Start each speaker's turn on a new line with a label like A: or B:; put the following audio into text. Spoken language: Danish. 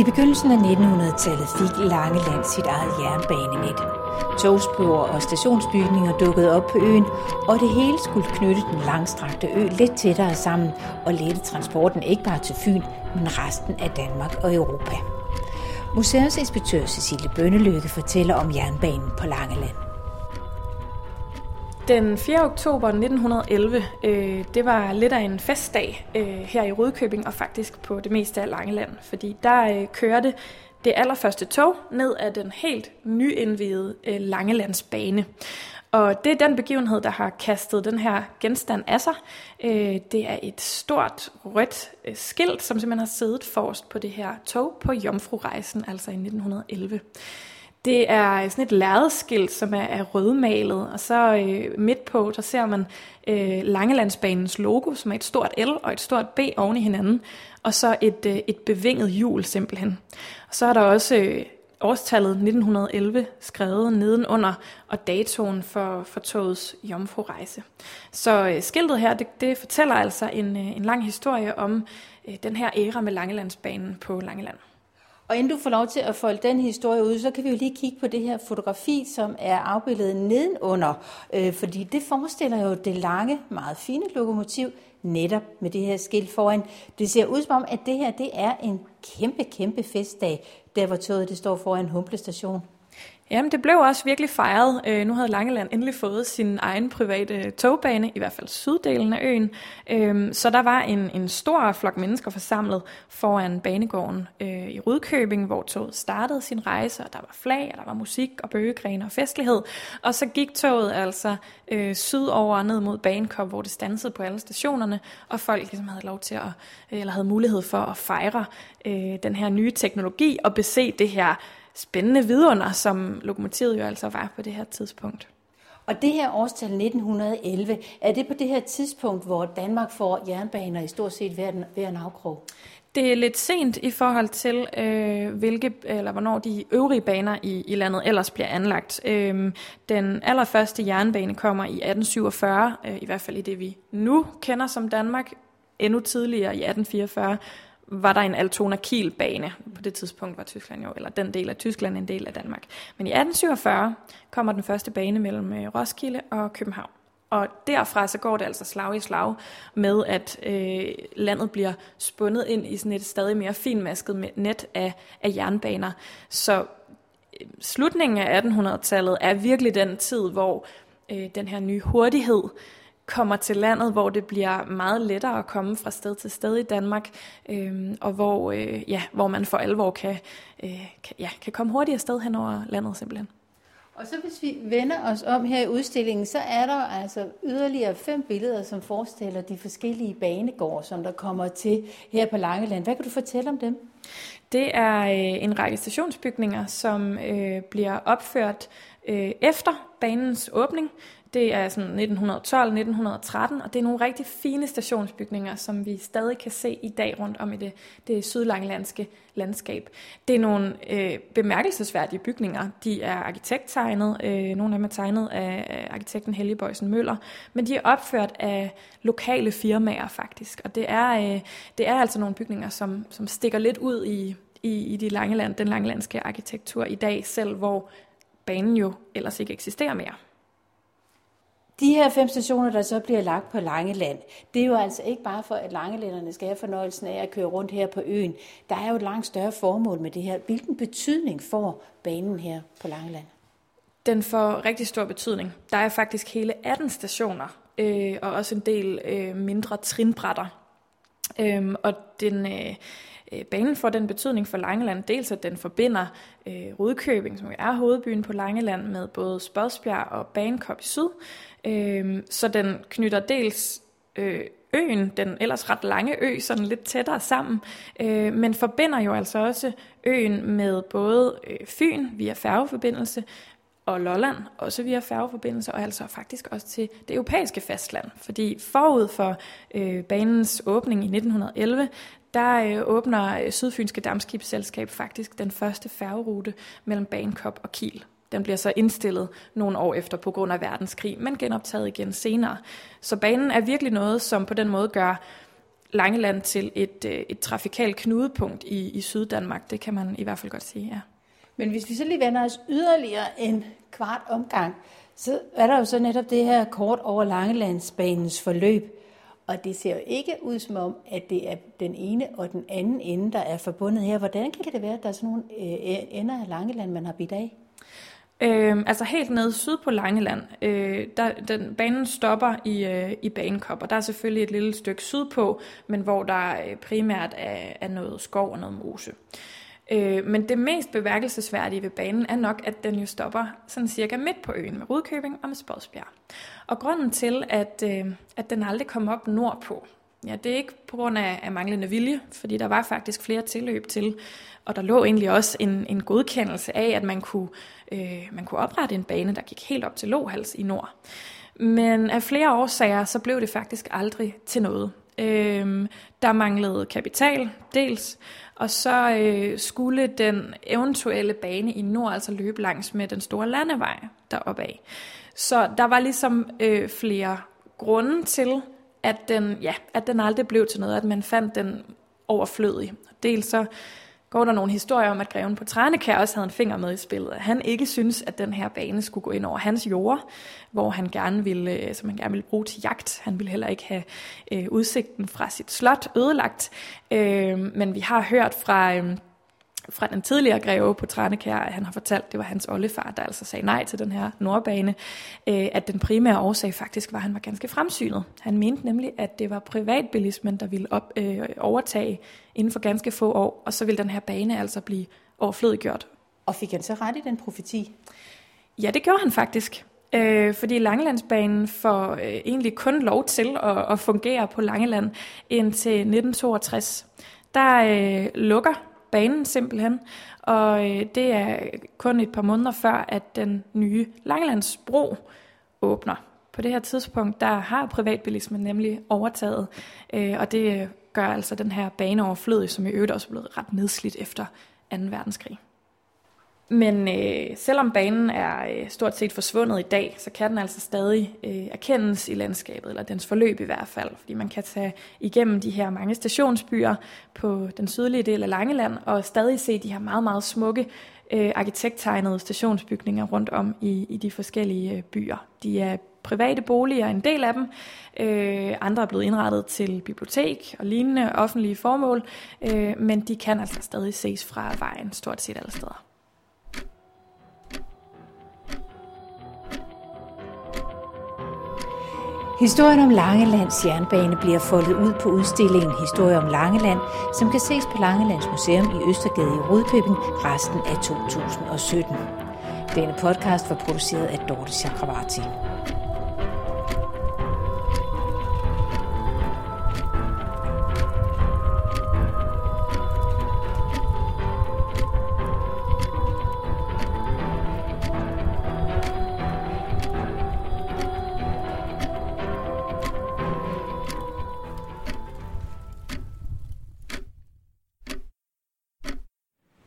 A: I begyndelsen af 1900-tallet fik Langeland sit eget jernbanenet. Togspor og stationsbygninger dukkede op på øen, og det hele skulle knytte den langstrakte ø lidt tættere sammen og lette transporten ikke bare til Fyn, men resten af Danmark og Europa. Museumsinspektør Cecilie Bønnelykke fortæller om jernbanen på Langeland.
B: Den 4. oktober 1911, øh, det var lidt af en festdag øh, her i Rudkøbing og faktisk på det meste af Langeland, fordi der øh, kørte det allerførste tog ned ad den helt nyindvidede øh, Langelandsbane. Og det er den begivenhed, der har kastet den her genstand af sig. Øh, det er et stort rødt øh, skilt, som simpelthen har siddet forrest på det her tog på Jomfrurejsen, altså i 1911. Det er sådan et lærredskilt, som er, er rødmalet, og så øh, midt på, der ser man øh, Langelandsbanens logo, som er et stort L og et stort B oven i hinanden, og så et, øh, et bevinget hjul simpelthen. Og så er der også øh, årstallet 1911 skrevet nedenunder, og datoen for, for togets jomfrurejse. Så øh, skiltet her, det, det fortæller altså en, øh, en lang historie om øh, den her æra med Langelandsbanen på Langeland.
A: Og inden du får lov til at folde den historie ud, så kan vi jo lige kigge på det her fotografi, som er afbildet nedenunder. Øh, fordi det forestiller jo det lange, meget fine lokomotiv, netop med det her skilt foran. Det ser ud som om, at det her det er en kæmpe, kæmpe festdag, der hvor toget det står foran Humble station.
B: Jamen, det blev også virkelig fejret. Øh, nu havde Langeland endelig fået sin egen private togbane, i hvert fald syddelen af øen. Øh, så der var en, en stor flok mennesker forsamlet foran banegården øh, i Rudkøbing, hvor toget startede sin rejse, og der var flag, og der var musik og bøgegrene og festlighed. Og så gik toget altså øh, sydover ned mod Banekop, hvor det stansede på alle stationerne, og folk ligesom havde lov til at, øh, eller havde mulighed for at fejre øh, den her nye teknologi og bese det her spændende vidunder, som lokomotivet jo altså var på det her tidspunkt.
A: Og det her årstal 1911, er det på det her tidspunkt, hvor Danmark får jernbaner i stort set hver, hver en afkrog?
B: Det er lidt sent i forhold til, øh, hvilke, eller hvornår de øvrige baner i, i landet ellers bliver anlagt. Øh, den allerførste jernbane kommer i 1847, øh, i hvert fald i det vi nu kender som Danmark, endnu tidligere i 1844, var der en Altona Kiel-bane. På det tidspunkt var Tyskland jo, eller den del af Tyskland en del af Danmark. Men i 1847 kommer den første bane mellem øh, Roskilde og København. Og derfra så går det altså slag i slag med, at øh, landet bliver spundet ind i sådan et stadig mere finmasket net af, af jernbaner. Så øh, slutningen af 1800-tallet er virkelig den tid, hvor øh, den her nye hurtighed kommer til landet, hvor det bliver meget lettere at komme fra sted til sted i Danmark, øh, og hvor, øh, ja, hvor man for alvor kan, øh, kan, ja, kan komme hurtigere sted hen over landet simpelthen.
A: Og så hvis vi vender os om her i udstillingen, så er der altså yderligere fem billeder, som forestiller de forskellige banegårde, som der kommer til her på Langeland. Hvad kan du fortælle om dem?
B: Det er øh, en række stationsbygninger, som øh, bliver opført øh, efter banens åbning. Det er sådan 1912-1913, og det er nogle rigtig fine stationsbygninger, som vi stadig kan se i dag rundt om i det, det sydlanglandske landskab. Det er nogle øh, bemærkelsesværdige bygninger. De er arkitekttegnet, øh, nogle af dem er tegnet af arkitekten Helge Bøjsen Møller, men de er opført af lokale firmaer faktisk, og det er, øh, det er altså nogle bygninger, som, som stikker lidt ud i, i, i de lange den langelandske arkitektur i dag, selv hvor banen jo ellers ikke eksisterer mere.
A: De her fem stationer, der så bliver lagt på Langeland, det er jo altså ikke bare for, at langelænderne skal have fornøjelsen af at køre rundt her på øen. Der er jo et langt større formål med det her. Hvilken betydning får banen her på Langeland?
B: Den får rigtig stor betydning. Der er faktisk hele 18 stationer, øh, og også en del øh, mindre trinbrætter. Øhm, og den, øh, øh, banen får den betydning for Langeland, dels at den forbinder øh, Rudkøbing, som er hovedbyen på Langeland, med både Spodsbjerg og Bankop i syd, Øh, så den knytter dels øh, øen, den ellers ret lange ø, sådan lidt tættere sammen, øh, men forbinder jo altså også øen med både øh, Fyn via færgeforbindelse, og Lolland, også via færgeforbindelse, og altså faktisk også til det europæiske fastland. Fordi forud for øh, banens åbning i 1911, der øh, åbner øh, Sydfynske Damskibsselskab faktisk den første færgerute mellem Bankop og Kiel. Den bliver så indstillet nogle år efter på grund af verdenskrig, men genoptaget igen senere. Så banen er virkelig noget, som på den måde gør Langeland til et, øh, et trafikalt knudepunkt i, i Syddanmark. Det kan man i hvert fald godt sige, ja.
A: Men hvis vi så lige vender os yderligere en kvart omgang, så er der jo så netop det her kort over Langelandsbanens forløb. Og det ser jo ikke ud som om, at det er den ene og den anden ende, der er forbundet her. Hvordan kan det være, at der er sådan nogle øh, ender af Langeland, man har bidt af?
B: Øh, altså helt nede syd på Langeland, øh, der, den, banen stopper i, øh, i Banekop, og der er selvfølgelig et lille stykke sydpå, men hvor der øh, primært er, er noget skov og noget mose. Øh, men det mest beværkelsesværdige ved banen er nok, at den jo stopper sådan cirka midt på øen med Rudkøbing og med Spodsbjerg. Og grunden til, at, øh, at den aldrig kom op nordpå, ja, det er ikke på grund af, af manglende vilje, fordi der var faktisk flere tilløb til, og der lå egentlig også en, en godkendelse af, at man kunne, øh, man kunne oprette en bane, der gik helt op til Lohals i nord. Men af flere årsager, så blev det faktisk aldrig til noget. Øh, der manglede kapital, dels, og så øh, skulle den eventuelle bane i nord altså løbe langs med den store landevej deroppe af. Så der var ligesom øh, flere grunde til, at den, ja, at den aldrig blev til noget, at man fandt den overflødig. Dels så går der nogle historier om, at greven på Tranekær også havde en finger med i spillet. Han ikke synes, at den her bane skulle gå ind over hans jord, hvor han gerne ville, øh, som han gerne ville bruge til jagt. Han ville heller ikke have øh, udsigten fra sit slot ødelagt. Øh, men vi har hørt fra... Øh, fra den tidligere greve på Tranekær, at han har fortalt, det var hans oldefar, der altså sagde nej til den her nordbane, øh, at den primære årsag faktisk var, at han var ganske fremsynet. Han mente nemlig, at det var privatbilismen, der ville op, øh, overtage inden for ganske få år, og så ville den her bane altså blive overflødiggjort.
A: Og fik han så ret i den profeti?
B: Ja, det gjorde han faktisk. Øh, fordi Langelandsbanen får øh, egentlig kun lov til at, at fungere på Langeland indtil 1962. Der øh, lukker banen simpelthen. Og øh, det er kun et par måneder før, at den nye Langelandsbro åbner. På det her tidspunkt, der har privatbilismen nemlig overtaget, øh, og det gør altså den her bane overflødig, som i øvrigt også er blevet ret nedslidt efter 2. verdenskrig. Men øh, selvom banen er øh, stort set forsvundet i dag, så kan den altså stadig øh, erkendes i landskabet, eller dens forløb i hvert fald. Fordi man kan tage igennem de her mange stationsbyer på den sydlige del af Langeland, og stadig se de her meget, meget smukke øh, arkitekttegnede stationsbygninger rundt om i, i de forskellige øh, byer. De er private boliger, en del af dem. Øh, andre er blevet indrettet til bibliotek og lignende offentlige formål, øh, men de kan altså stadig ses fra vejen stort set alle steder.
A: Historien om Langelands jernbane bliver foldet ud på udstillingen Historie om Langeland, som kan ses på Langelands Museum i Østergade i Rudkøbing resten af 2017. Denne podcast var produceret af Dorte Chakravarti.